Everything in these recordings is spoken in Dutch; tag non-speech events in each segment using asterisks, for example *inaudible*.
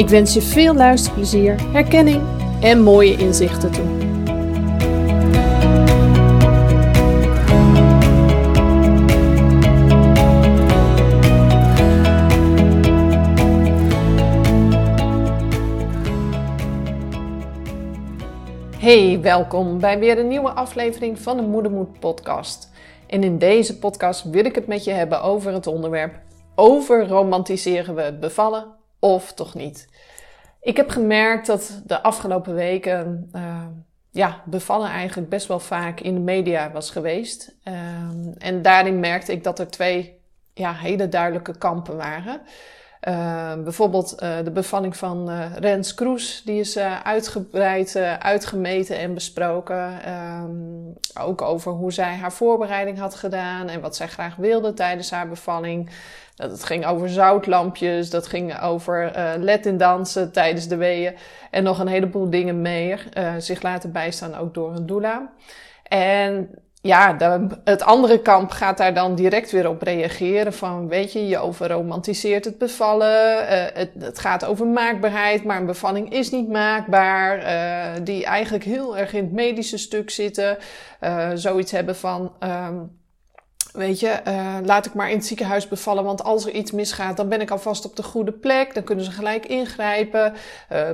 Ik wens je veel luisterplezier, herkenning en mooie inzichten toe. Hey, welkom bij weer een nieuwe aflevering van de Moedermoed podcast. En in deze podcast wil ik het met je hebben over het onderwerp over romantiseren we het bevallen of toch niet? Ik heb gemerkt dat de afgelopen weken uh, ja, bevallen eigenlijk best wel vaak in de media was geweest. Uh, en daarin merkte ik dat er twee ja, hele duidelijke kampen waren. Uh, bijvoorbeeld de bevalling van uh, Rens Kroes, die is uitgebreid uitgemeten en besproken. Ook over hoe zij haar voorbereiding had gedaan en wat zij graag wilde tijdens haar bevalling. Dat ging over zoutlampjes, dat ging over let in dansen tijdens de weeën en nog een heleboel dingen meer. zich laten bijstaan ook door een doula. En ja, het andere kamp gaat daar dan direct weer op reageren. Van weet je, je overromantiseert het bevallen. Uh, het, het, gaat over maakbaarheid, maar een bevalling is niet maakbaar. Uh, die eigenlijk heel erg in het medische stuk zitten. Uh, zoiets hebben van. Um, Weet je, laat ik maar in het ziekenhuis bevallen, want als er iets misgaat, dan ben ik alvast op de goede plek. Dan kunnen ze gelijk ingrijpen.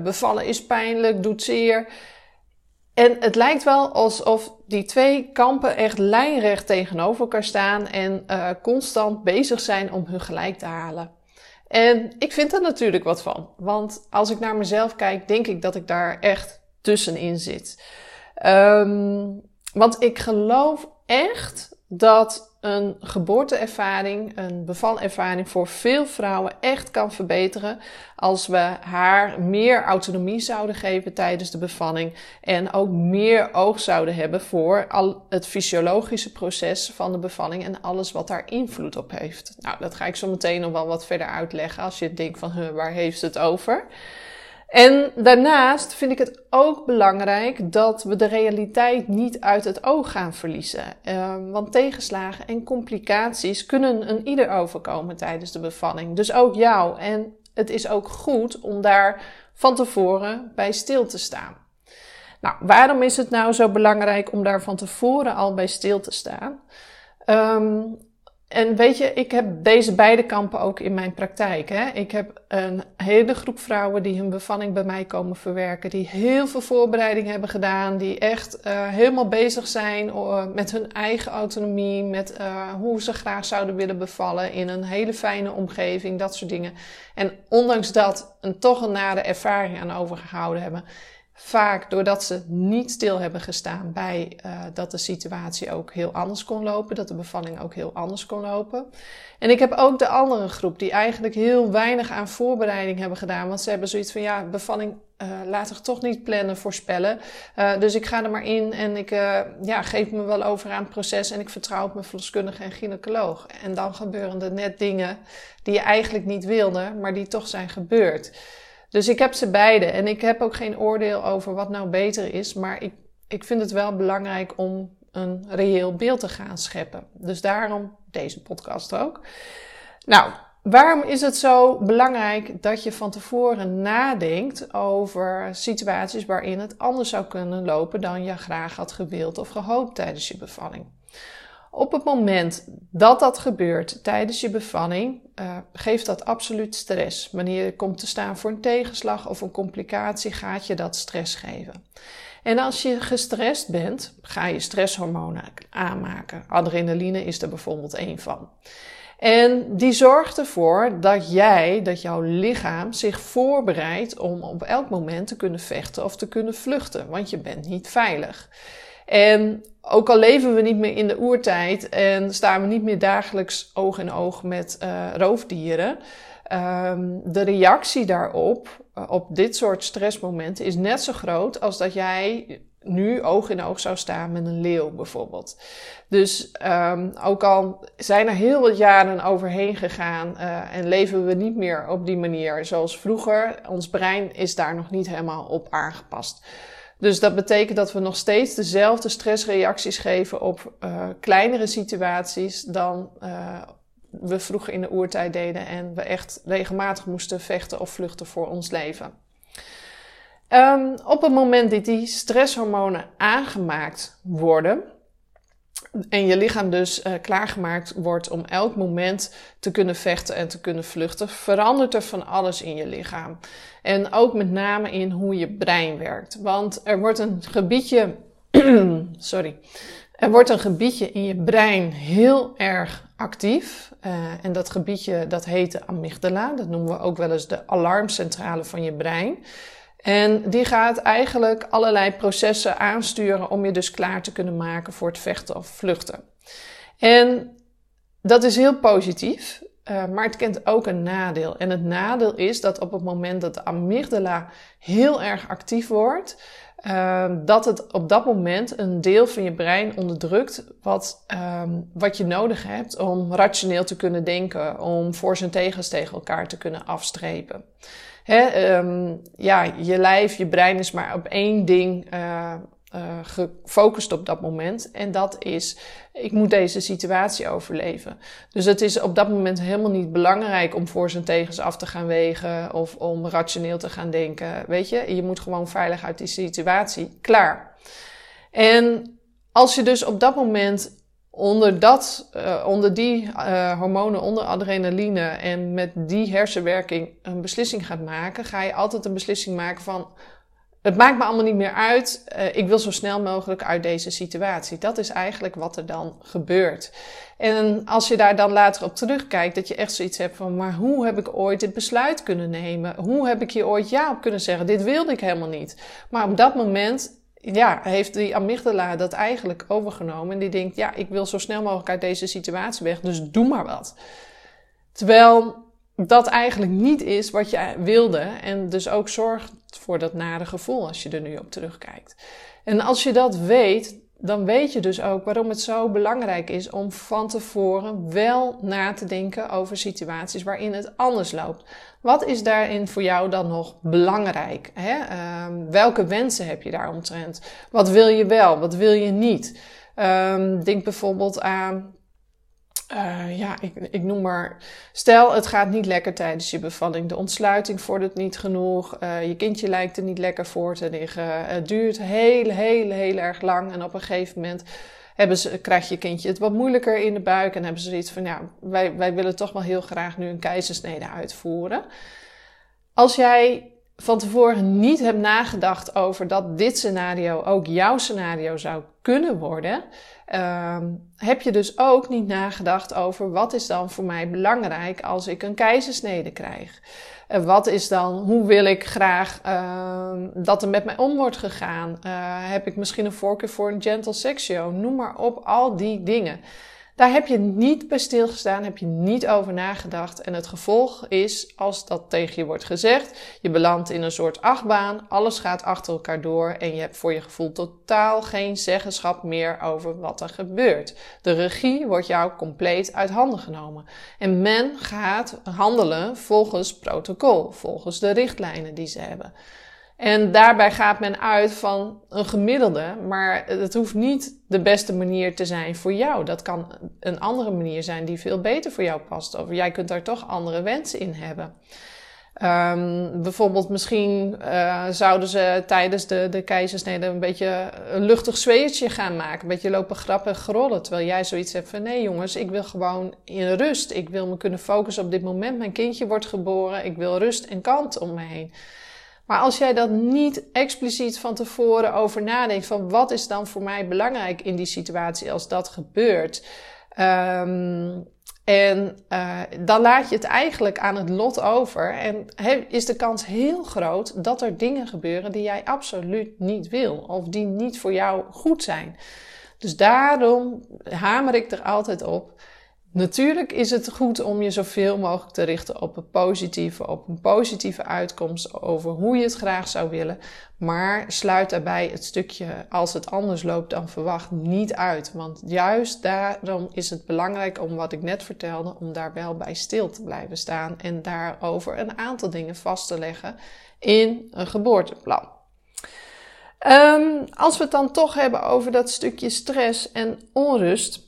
bevallen is pijnlijk, doet zeer. En het lijkt wel alsof die twee kampen echt lijnrecht tegenover elkaar staan en uh, constant bezig zijn om hun gelijk te halen. En ik vind er natuurlijk wat van. Want als ik naar mezelf kijk, denk ik dat ik daar echt tussenin zit. Um, want ik geloof echt dat een geboorteervaring, een bevalervaring voor veel vrouwen echt kan verbeteren als we haar meer autonomie zouden geven tijdens de bevalling en ook meer oog zouden hebben voor al het fysiologische proces van de bevalling en alles wat daar invloed op heeft. Nou, dat ga ik zo meteen nog wel wat verder uitleggen als je denkt van waar heeft het over? En daarnaast vind ik het ook belangrijk dat we de realiteit niet uit het oog gaan verliezen. Uh, want tegenslagen en complicaties kunnen een ieder overkomen tijdens de bevalling. Dus ook jou. En het is ook goed om daar van tevoren bij stil te staan. Nou, waarom is het nou zo belangrijk om daar van tevoren al bij stil te staan? Um, en weet je, ik heb deze beide kampen ook in mijn praktijk. Hè? Ik heb een hele groep vrouwen die hun bevalling bij mij komen verwerken, die heel veel voorbereiding hebben gedaan, die echt uh, helemaal bezig zijn uh, met hun eigen autonomie, met uh, hoe ze graag zouden willen bevallen in een hele fijne omgeving, dat soort dingen. En ondanks dat een toch een nare ervaring aan overgehouden hebben. Vaak doordat ze niet stil hebben gestaan bij uh, dat de situatie ook heel anders kon lopen, dat de bevalling ook heel anders kon lopen. En ik heb ook de andere groep die eigenlijk heel weinig aan voorbereiding hebben gedaan, want ze hebben zoiets van ja, bevalling uh, laat ik toch niet plannen, voorspellen. Uh, dus ik ga er maar in en ik ja, geef me wel over aan het proces en ik vertrouw op mijn verloskundige en gynaecoloog. En dan gebeuren er net dingen die je eigenlijk niet wilde, maar die toch zijn gebeurd. Dus ik heb ze beide. En ik heb ook geen oordeel over wat nou beter is. Maar ik, ik vind het wel belangrijk om een reëel beeld te gaan scheppen. Dus daarom deze podcast ook. Nou, waarom is het zo belangrijk dat je van tevoren nadenkt over situaties waarin het anders zou kunnen lopen dan je graag had gewild of gehoopt tijdens je bevalling? Op het moment dat dat gebeurt tijdens je bevalling, uh, geeft dat absoluut stress. Wanneer je komt te staan voor een tegenslag of een complicatie, gaat je dat stress geven. En als je gestrest bent, ga je stresshormonen aanmaken. Adrenaline is er bijvoorbeeld één van. En die zorgt ervoor dat jij, dat jouw lichaam zich voorbereidt om op elk moment te kunnen vechten of te kunnen vluchten, want je bent niet veilig. En ook al leven we niet meer in de oertijd en staan we niet meer dagelijks oog in oog met uh, roofdieren, um, de reactie daarop, uh, op dit soort stressmomenten, is net zo groot als dat jij nu oog in oog zou staan met een leeuw bijvoorbeeld. Dus um, ook al zijn er heel wat jaren overheen gegaan uh, en leven we niet meer op die manier zoals vroeger, ons brein is daar nog niet helemaal op aangepast. Dus dat betekent dat we nog steeds dezelfde stressreacties geven op uh, kleinere situaties dan uh, we vroeger in de oertijd deden en we echt regelmatig moesten vechten of vluchten voor ons leven. Um, op het moment dat die stresshormonen aangemaakt worden, en je lichaam dus uh, klaargemaakt wordt om elk moment te kunnen vechten en te kunnen vluchten, verandert er van alles in je lichaam. En ook met name in hoe je brein werkt. Want er wordt een gebiedje, *clears throat* sorry, er wordt een gebiedje in je brein heel erg actief. Uh, en dat gebiedje dat heet de amygdala. Dat noemen we ook wel eens de alarmcentrale van je brein. En die gaat eigenlijk allerlei processen aansturen om je dus klaar te kunnen maken voor het vechten of vluchten. En dat is heel positief, uh, maar het kent ook een nadeel. En het nadeel is dat op het moment dat de amygdala heel erg actief wordt, uh, dat het op dat moment een deel van je brein onderdrukt wat, um, wat je nodig hebt om rationeel te kunnen denken, om voor zijn tegens tegen elkaar te kunnen afstrepen. Hè, um, ja, je lijf, je brein is maar op één ding uh, uh, gefocust op dat moment. En dat is, ik moet deze situatie overleven. Dus het is op dat moment helemaal niet belangrijk om voor zijn tegens af te gaan wegen of om rationeel te gaan denken. Weet je, je moet gewoon veilig uit die situatie. Klaar. En als je dus op dat moment onder, dat, uh, onder die uh, hormonen, onder adrenaline en met die hersenwerking een beslissing gaat maken, ga je altijd een beslissing maken van het maakt me allemaal niet meer uit. Uh, ik wil zo snel mogelijk uit deze situatie. Dat is eigenlijk wat er dan gebeurt. En als je daar dan later op terugkijkt, dat je echt zoiets hebt van, maar hoe heb ik ooit dit besluit kunnen nemen? Hoe heb ik hier ooit ja op kunnen zeggen? Dit wilde ik helemaal niet. Maar op dat moment ja, heeft die amygdala dat eigenlijk overgenomen. En die denkt, ja, ik wil zo snel mogelijk uit deze situatie weg, dus doe maar wat. Terwijl dat eigenlijk niet is wat je wilde. En dus ook zorgt voor dat nare gevoel als je er nu op terugkijkt. En als je dat weet, dan weet je dus ook waarom het zo belangrijk is om van tevoren wel na te denken over situaties waarin het anders loopt. Wat is daarin voor jou dan nog belangrijk? Hè? Um, welke wensen heb je daaromtrent? Wat wil je wel, wat wil je niet? Um, denk bijvoorbeeld aan uh, ja, ik, ik noem maar. Stel, het gaat niet lekker tijdens je bevalling. De ontsluiting vordert niet genoeg. Uh, je kindje lijkt er niet lekker voor te liggen. Het duurt heel, heel, heel erg lang. En op een gegeven moment hebben ze, krijgt je kindje het wat moeilijker in de buik. En hebben ze zoiets van: ja, wij, wij willen toch wel heel graag nu een keizersnede uitvoeren. Als jij van tevoren niet hebt nagedacht over dat dit scenario ook jouw scenario zou kunnen worden, um, heb je dus ook niet nagedacht over wat is dan voor mij belangrijk als ik een keizersnede krijg. En wat is dan, hoe wil ik graag uh, dat er met mij om wordt gegaan? Uh, heb ik misschien een voorkeur voor een gentle sexio? Noem maar op, al die dingen. Daar heb je niet bij stilgestaan, heb je niet over nagedacht. En het gevolg is, als dat tegen je wordt gezegd, je belandt in een soort achtbaan, alles gaat achter elkaar door en je hebt voor je gevoel totaal geen zeggenschap meer over wat er gebeurt. De regie wordt jou compleet uit handen genomen. En men gaat handelen volgens protocol, volgens de richtlijnen die ze hebben. En daarbij gaat men uit van een gemiddelde, maar het hoeft niet de beste manier te zijn voor jou. Dat kan een andere manier zijn die veel beter voor jou past. Of jij kunt daar toch andere wensen in hebben. Um, bijvoorbeeld, misschien uh, zouden ze tijdens de, de keizersnede een beetje een luchtig zweertje gaan maken. Een beetje lopen grappen en grollen. Terwijl jij zoiets hebt van: nee, jongens, ik wil gewoon in rust. Ik wil me kunnen focussen op dit moment. Mijn kindje wordt geboren. Ik wil rust en kant om me heen. Maar als jij dat niet expliciet van tevoren over nadenkt, van wat is dan voor mij belangrijk in die situatie als dat gebeurt. Um, en uh, dan laat je het eigenlijk aan het lot over. En is de kans heel groot dat er dingen gebeuren die jij absoluut niet wil. Of die niet voor jou goed zijn. Dus daarom hamer ik er altijd op. Natuurlijk is het goed om je zoveel mogelijk te richten op het positieve, op een positieve uitkomst over hoe je het graag zou willen. Maar sluit daarbij het stukje als het anders loopt dan verwacht niet uit. Want juist daarom is het belangrijk om wat ik net vertelde, om daar wel bij stil te blijven staan en daarover een aantal dingen vast te leggen in een geboorteplan. Um, als we het dan toch hebben over dat stukje stress en onrust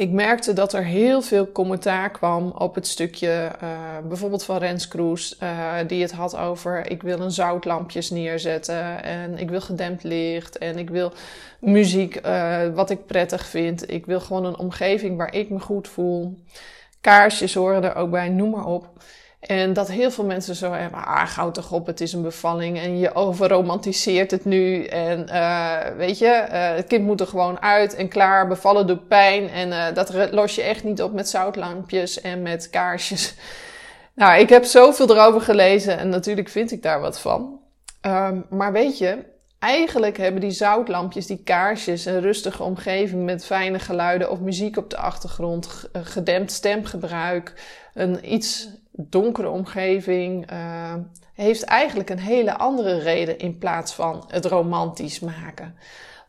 ik merkte dat er heel veel commentaar kwam op het stukje, uh, bijvoorbeeld van Rens Kroes, uh, die het had over: ik wil een zoutlampjes neerzetten en ik wil gedempt licht en ik wil muziek uh, wat ik prettig vind. Ik wil gewoon een omgeving waar ik me goed voel. Kaarsjes horen er ook bij, noem maar op. En dat heel veel mensen zo hebben, ah, gauw toch op, het is een bevalling en je overromantiseert het nu. En uh, weet je, uh, het kind moet er gewoon uit en klaar, bevallen doet pijn. En uh, dat los je echt niet op met zoutlampjes en met kaarsjes. *laughs* Nou, ik heb zoveel erover gelezen en natuurlijk vind ik daar wat van. Um, maar weet je, eigenlijk hebben die zoutlampjes, die kaarsjes, een rustige omgeving met fijne geluiden of muziek op de achtergrond, gedempt stemgebruik, een iets donkere omgeving uh, heeft eigenlijk een hele andere reden in plaats van het romantisch maken.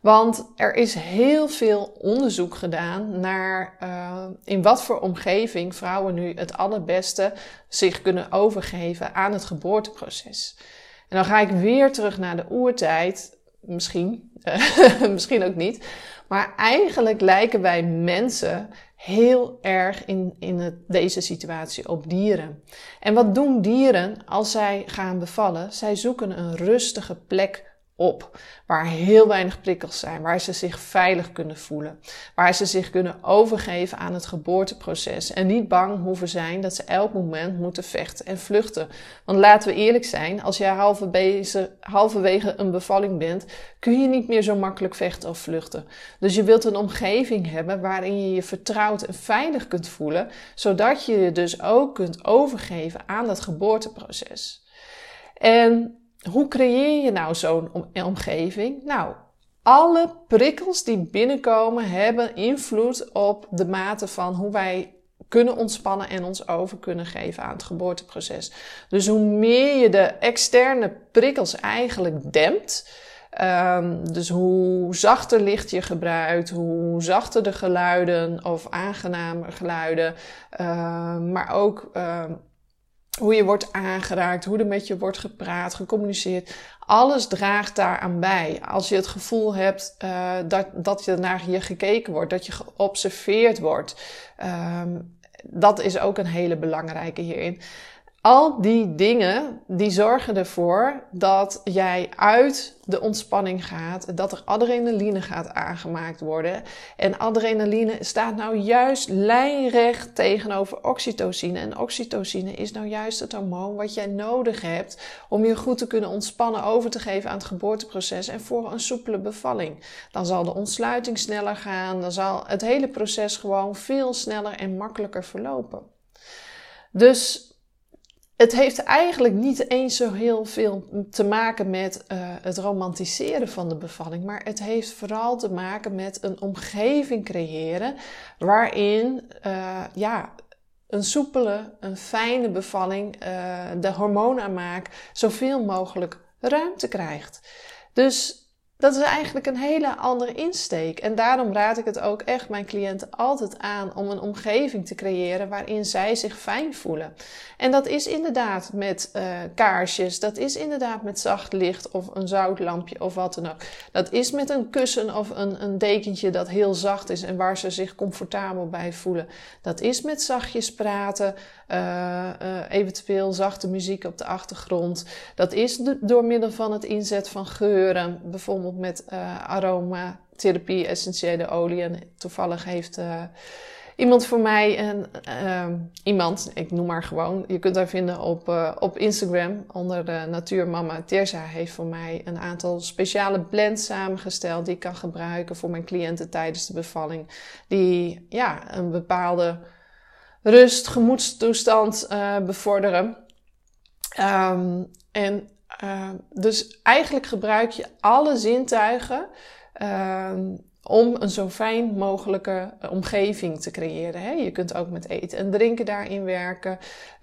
Want er is heel veel onderzoek gedaan naar uh, in wat voor omgeving vrouwen nu het allerbeste zich kunnen overgeven aan het geboorteproces. En dan ga ik weer terug naar de oertijd, misschien, *laughs* misschien ook niet. Maar eigenlijk lijken wij mensen heel erg in, in deze situatie op dieren. En wat doen dieren als zij gaan bevallen? Zij zoeken een rustige plek op. Waar heel weinig prikkels zijn, waar ze zich veilig kunnen voelen, waar ze zich kunnen overgeven aan het geboorteproces en niet bang hoeven zijn dat ze elk moment moeten vechten en vluchten. Want laten we eerlijk zijn, als jij halverwege, een bevalling bent, kun je niet meer zo makkelijk vechten of vluchten. Dus je wilt een omgeving hebben waarin je je vertrouwd en veilig kunt voelen, zodat je je dus ook kunt overgeven aan dat geboorteproces. En hoe creëer je nou zo'n omgeving? Nou, alle prikkels die binnenkomen hebben invloed op de mate van hoe wij kunnen ontspannen en ons over kunnen geven aan het geboorteproces. Dus hoe meer je de externe prikkels eigenlijk dempt, um, dus hoe zachter licht je gebruikt, hoe zachter de geluiden of aangenamer geluiden, uh, maar ook uh, hoe je wordt aangeraakt, hoe er met je wordt gepraat, gecommuniceerd. Alles draagt daaraan bij. Als je het gevoel hebt uh, dat, dat je naar je gekeken wordt, dat je geobserveerd wordt. Um, dat is ook een hele belangrijke hierin. Al die dingen die zorgen ervoor dat jij uit de ontspanning gaat, dat er adrenaline gaat aangemaakt worden. En adrenaline staat nou juist lijnrecht tegenover oxytocine. En oxytocine is nou juist het hormoon wat jij nodig hebt om je goed te kunnen ontspannen, over te geven aan het geboorteproces en voor een soepele bevalling. Dan zal de ontsluiting sneller gaan, dan zal het hele proces gewoon veel sneller en makkelijker verlopen. Dus het heeft eigenlijk niet eens zo heel veel te maken met uh, het romantiseren van de bevalling, maar het heeft vooral te maken met een omgeving creëren waarin uh, ja, een soepele, een fijne bevalling, uh, de hormoonaanmaak zoveel mogelijk ruimte krijgt. Dus dat is eigenlijk een hele andere insteek. En daarom raad ik het ook echt mijn cliënten altijd aan om een omgeving te creëren waarin zij zich fijn voelen. En dat is inderdaad met uh, kaarsjes, dat is inderdaad met zacht licht of een zoutlampje of wat dan ook. Dat is met een kussen of een, een dekentje dat heel zacht is en waar ze zich comfortabel bij voelen. Dat is met zachtjes praten, uh, uh, eventueel zachte muziek op de achtergrond. Dat is door middel van het inzet van geuren, bijvoorbeeld met uh, aromatherapie, essentiële olie. En toevallig heeft uh, iemand voor mij, een, uh, iemand, ik noem maar gewoon, je kunt haar vinden op, uh, op Instagram onder de Natuurmama. Terza heeft voor mij een aantal speciale blends samengesteld die ik kan gebruiken voor mijn cliënten tijdens de bevalling. Die ja, een bepaalde rust, gemoedstoestand bevorderen. Um, en uh, dus eigenlijk gebruik je alle zintuigen uh, om een zo fijn mogelijke omgeving te creëren. Hè? Je kunt ook met eten en drinken daarin werken.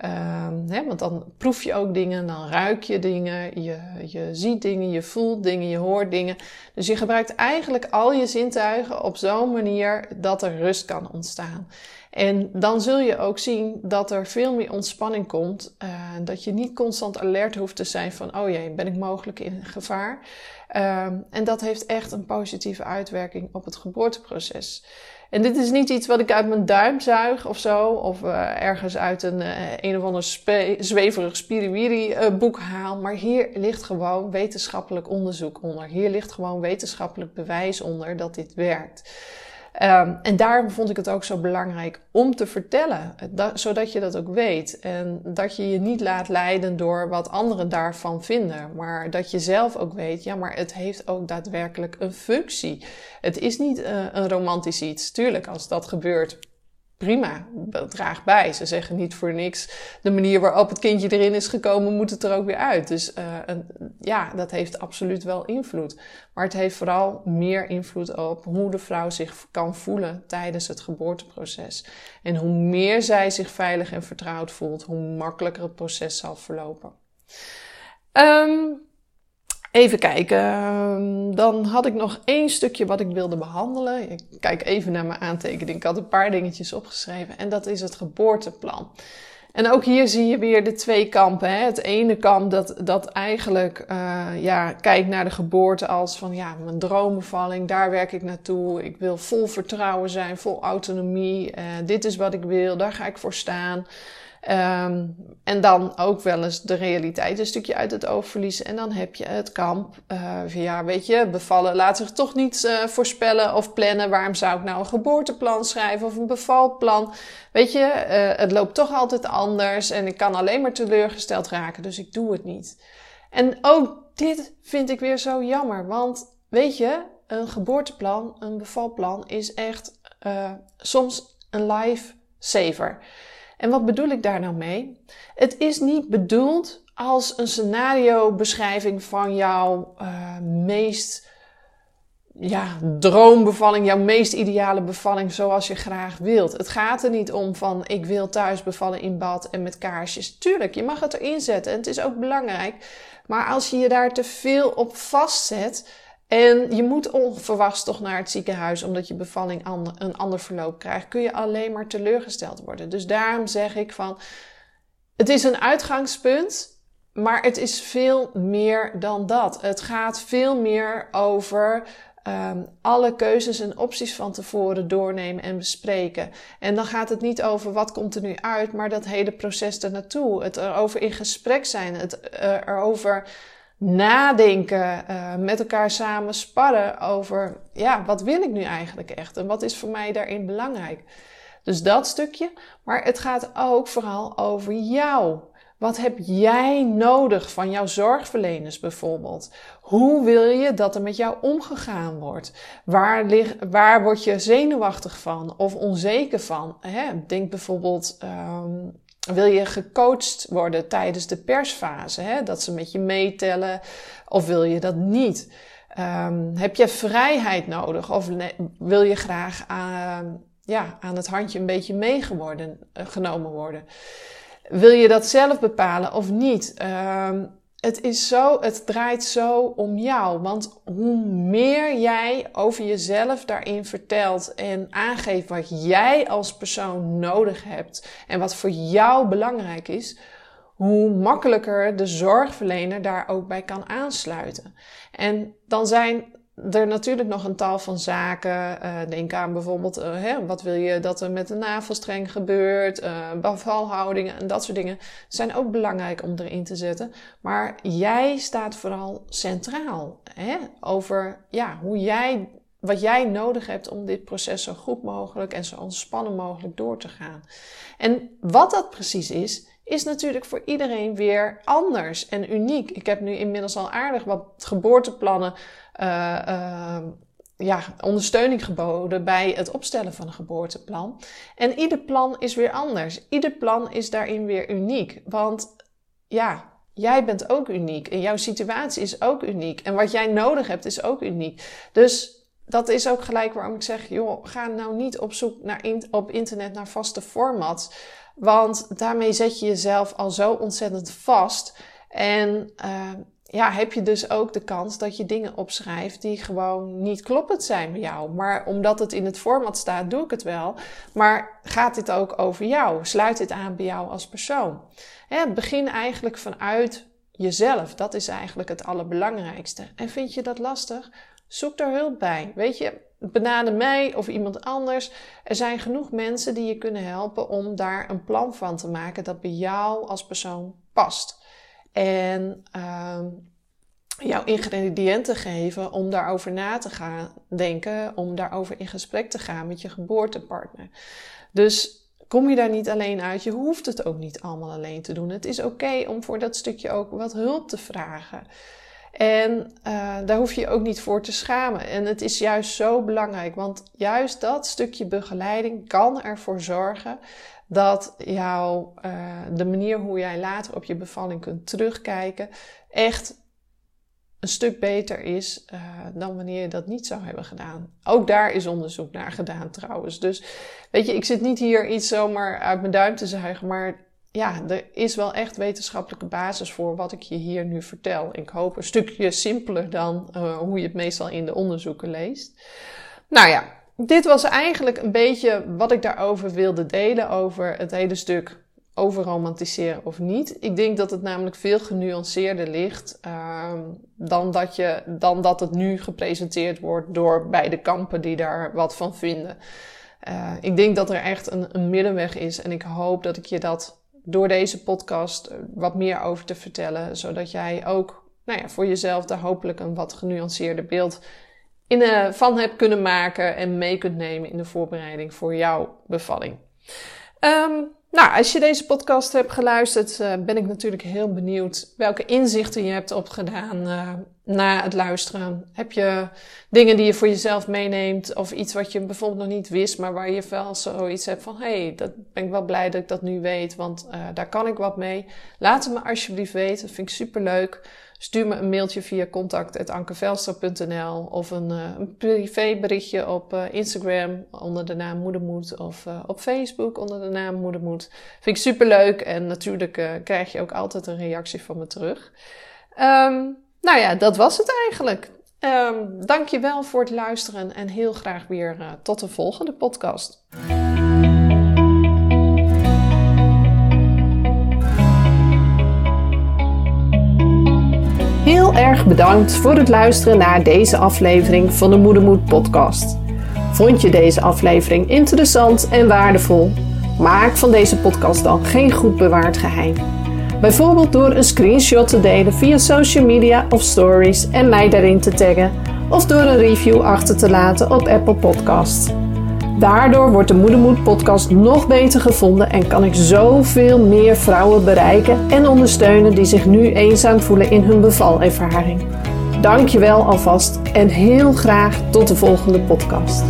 Uh, hè? Want dan proef je ook dingen, dan ruik je dingen, je, je ziet dingen, je voelt dingen, je hoort dingen. Dus je gebruikt eigenlijk al je zintuigen op zo'n manier dat er rust kan ontstaan. En dan zul je ook zien dat er veel meer ontspanning komt. Uh, dat je niet constant alert hoeft te zijn van, oh jee, ben ik mogelijk in gevaar? Uh, en dat heeft echt een positieve uitwerking op het geboorteproces. En dit is niet iets wat ik uit mijn duim zuig of zo, of uh, ergens uit een, uh, een of ander zweverig spiriwiri boek haal. Maar hier ligt gewoon wetenschappelijk onderzoek onder. Hier ligt gewoon wetenschappelijk bewijs onder dat dit werkt. Um, en daarom vond ik het ook zo belangrijk om te vertellen, dat, zodat je dat ook weet. En dat je je niet laat leiden door wat anderen daarvan vinden, maar dat je zelf ook weet, ja, maar het heeft ook daadwerkelijk een functie. Het is niet uh, een romantisch iets. Tuurlijk, als dat gebeurt, prima, draag bij. Ze zeggen niet voor niks, de manier waarop het kindje erin is gekomen, moet het er ook weer uit. Dus uh, een, ja, dat heeft absoluut wel invloed. Maar het heeft vooral meer invloed op hoe de vrouw zich kan voelen tijdens het geboorteproces. En hoe meer zij zich veilig en vertrouwd voelt, hoe makkelijker het proces zal verlopen. Um, Even kijken. Ehm, dan had ik nog één stukje wat ik wilde behandelen. Ik kijk even naar mijn aantekening. Ik had een paar dingetjes opgeschreven. En dat is het geboorteplan. En ook hier zie je weer de twee kampen. Hè? Het ene kamp dat, dat eigenlijk uh, ja, kijkt naar de geboorte als van ja, mijn droombevalling, daar werk ik naartoe. Ik wil vol vertrouwen zijn, vol autonomie. Uh, dit is wat ik wil, daar ga ik voor staan. Um, en dan ook wel eens de realiteit een stukje uit het oog verliezen. En dan heb je het kamp. Uh, ja, weet je, bevallen laat zich toch niet uh, voorspellen of plannen. Waarom zou ik nou een geboorteplan schrijven of een bevalplan? Weet je, uh, het loopt toch altijd anders. En ik kan alleen maar teleurgesteld raken, dus ik doe het niet. En ook dit vind ik weer zo jammer. Want weet je, een geboorteplan, een bevalplan is echt soms een life saver. En wat bedoel ik daar nou mee? Het is niet bedoeld als een scenario beschrijving van jouw uh, meest ja, droombevalling, jouw meest ideale bevalling zoals je graag wilt. Het gaat er niet om van ik wil thuis bevallen in bad en met kaarsjes. Tuurlijk, je mag het erin zetten en het is ook belangrijk. Maar als je je daar te veel op vastzet, en je moet onverwachts toch naar het ziekenhuis omdat je bevalling een ander verloop krijgt. Kun je alleen maar teleurgesteld worden. Dus daarom zeg ik van, het is een uitgangspunt, maar het is veel meer dan dat. Het gaat veel meer over um, alle keuzes en opties van tevoren doornemen en bespreken. En dan gaat het niet over wat komt er nu uit, maar dat hele proces ernaartoe. Het erover in gesprek zijn, het uh, erover nadenken, uh, met elkaar samen sparren over, ja, wat wil ik nu eigenlijk echt en wat is voor mij daarin belangrijk. Dus dat stukje, maar het gaat ook vooral over jou. Wat heb jij nodig van jouw zorgverleners bijvoorbeeld? Hoe wil je dat er met jou omgegaan wordt? Waar, lig, waar word je zenuwachtig van of onzeker van? Hè? Denk bijvoorbeeld um, wil je gecoacht worden tijdens de persfase? Hè? Dat ze met je meetellen? Of wil je dat niet? Um, heb je vrijheid nodig? Of wil je graag aan, ja, aan het handje een beetje meegenomen worden? Wil je dat zelf bepalen of niet? Um, het is zo, het draait zo om jou. Want hoe meer jij over jezelf daarin vertelt en aangeeft wat jij als persoon nodig hebt en wat voor jou belangrijk is, hoe makkelijker de zorgverlener daar ook bij kan aansluiten. En dan zijn er natuurlijk nog een tal van zaken. Uh, denk aan bijvoorbeeld, uh, hè, wat wil je dat er met de navelstreng gebeurt, uh, bevalhoudingen en dat soort dingen. Zijn ook belangrijk om erin te zetten. Maar jij staat vooral centraal hè, over ja, hoe jij, wat jij nodig hebt om dit proces zo goed mogelijk en zo ontspannen mogelijk door te gaan. En wat dat precies is, is natuurlijk voor iedereen weer anders en uniek. Ik heb nu inmiddels al aardig wat geboorteplannen ja, ondersteuning geboden bij het opstellen van een geboorteplan. En ieder plan is weer anders. Ieder plan is daarin weer uniek. Want ja, jij bent ook uniek en jouw situatie is ook uniek. En wat jij nodig hebt is ook uniek. Dus dat is ook gelijk waarom ik zeg, joh, ga nou niet op zoek naar op internet naar vaste formats. Want daarmee zet je jezelf al zo ontzettend vast. En uh, ja, heb je dus ook de kans dat je dingen opschrijft die gewoon niet kloppend zijn bij jou. Maar omdat het in het format staat, doe ik het wel. Maar gaat dit ook over jou? Sluit dit aan bij jou als persoon? Begin eigenlijk vanuit jezelf. Dat is eigenlijk het allerbelangrijkste. En vind je dat lastig? Zoek daar hulp bij. Weet je, benader mij of iemand anders. Er zijn genoeg mensen die je kunnen helpen om daar een plan van te maken dat bij jou als persoon past. En uh, jouw ingrediënten geven om daarover na te gaan denken, om daarover in gesprek te gaan met je geboortepartner. Dus kom je daar niet alleen uit, je hoeft het ook niet allemaal alleen te doen. Het is oké om voor dat stukje ook wat hulp te vragen. En uh, daar hoef je je ook niet voor te schamen. En het is juist zo belangrijk, want juist dat stukje begeleiding kan ervoor zorgen dat jouw, uh, de manier hoe jij later op je bevalling kunt terugkijken echt een stuk beter is uh, dan wanneer je dat niet zou hebben gedaan. Ook daar is onderzoek naar gedaan trouwens. Dus weet je, ik zit niet hier iets zomaar uit mijn duim te zuigen, maar ja, er is wel echt wetenschappelijke basis voor wat ik je hier nu vertel. Ik hoop een stukje simpeler dan uh, hoe je het meestal in de onderzoeken leest. Nou ja, dit was eigenlijk een beetje wat ik daarover wilde delen over het hele stuk over romantiseren of niet. Ik denk dat het namelijk veel genuanceerder ligt uh, dan, dat je, dan dat het nu gepresenteerd wordt door beide kampen die daar wat van vinden. Uh, ik denk dat er echt een middenweg is en ik hoop dat ik je dat door deze podcast eh, wat meer over te vertellen, zodat jij ook nou ja, voor jezelf daar hopelijk een wat genuanceerder beeld in, uh, van hebt kunnen maken en mee kunt nemen in de voorbereiding voor jouw bevalling. Um, nou, als je deze podcast hebt geluisterd, uh, ben ik natuurlijk heel benieuwd welke inzichten je hebt opgedaan uh, na het luisteren. Heb je dingen die je voor jezelf meeneemt of iets wat je bijvoorbeeld nog niet wist, maar waar je wel zoiets hebt van, hé, hey, dat ben ik wel blij dat ik dat nu weet, want uh, daar kan ik wat mee. Laat het me alsjeblieft weten, dat vind ik super leuk. Stuur me een mailtje via contact.ankervelstra.nl of een, uh, een privéberichtje op uh, Instagram onder de naam Moedermoed of uh, op Facebook onder de naam Moedermoed. Vind ik super leuk en natuurlijk krijg je ook altijd een reactie van me terug. Um, nou ja, dat was het eigenlijk. Um, Dank je wel voor het luisteren en heel graag weer tot de volgende podcast. Bedankt voor het luisteren naar deze aflevering van de Moedermoed podcast. Vond je deze aflevering interessant en waardevol? Maak van deze podcast dan geen goed bewaard geheim. Bijvoorbeeld door een screenshot te delen via social media of stories en mij daarin te taggen, of door een review achter te laten op Apple Podcasts. Daardoor wordt de Moedermoed podcast nog beter gevonden en kan ik zoveel meer vrouwen bereiken en ondersteunen die zich nu eenzaam voelen in hun bevalervaring. Dankjewel alvast en heel graag tot de volgende podcast.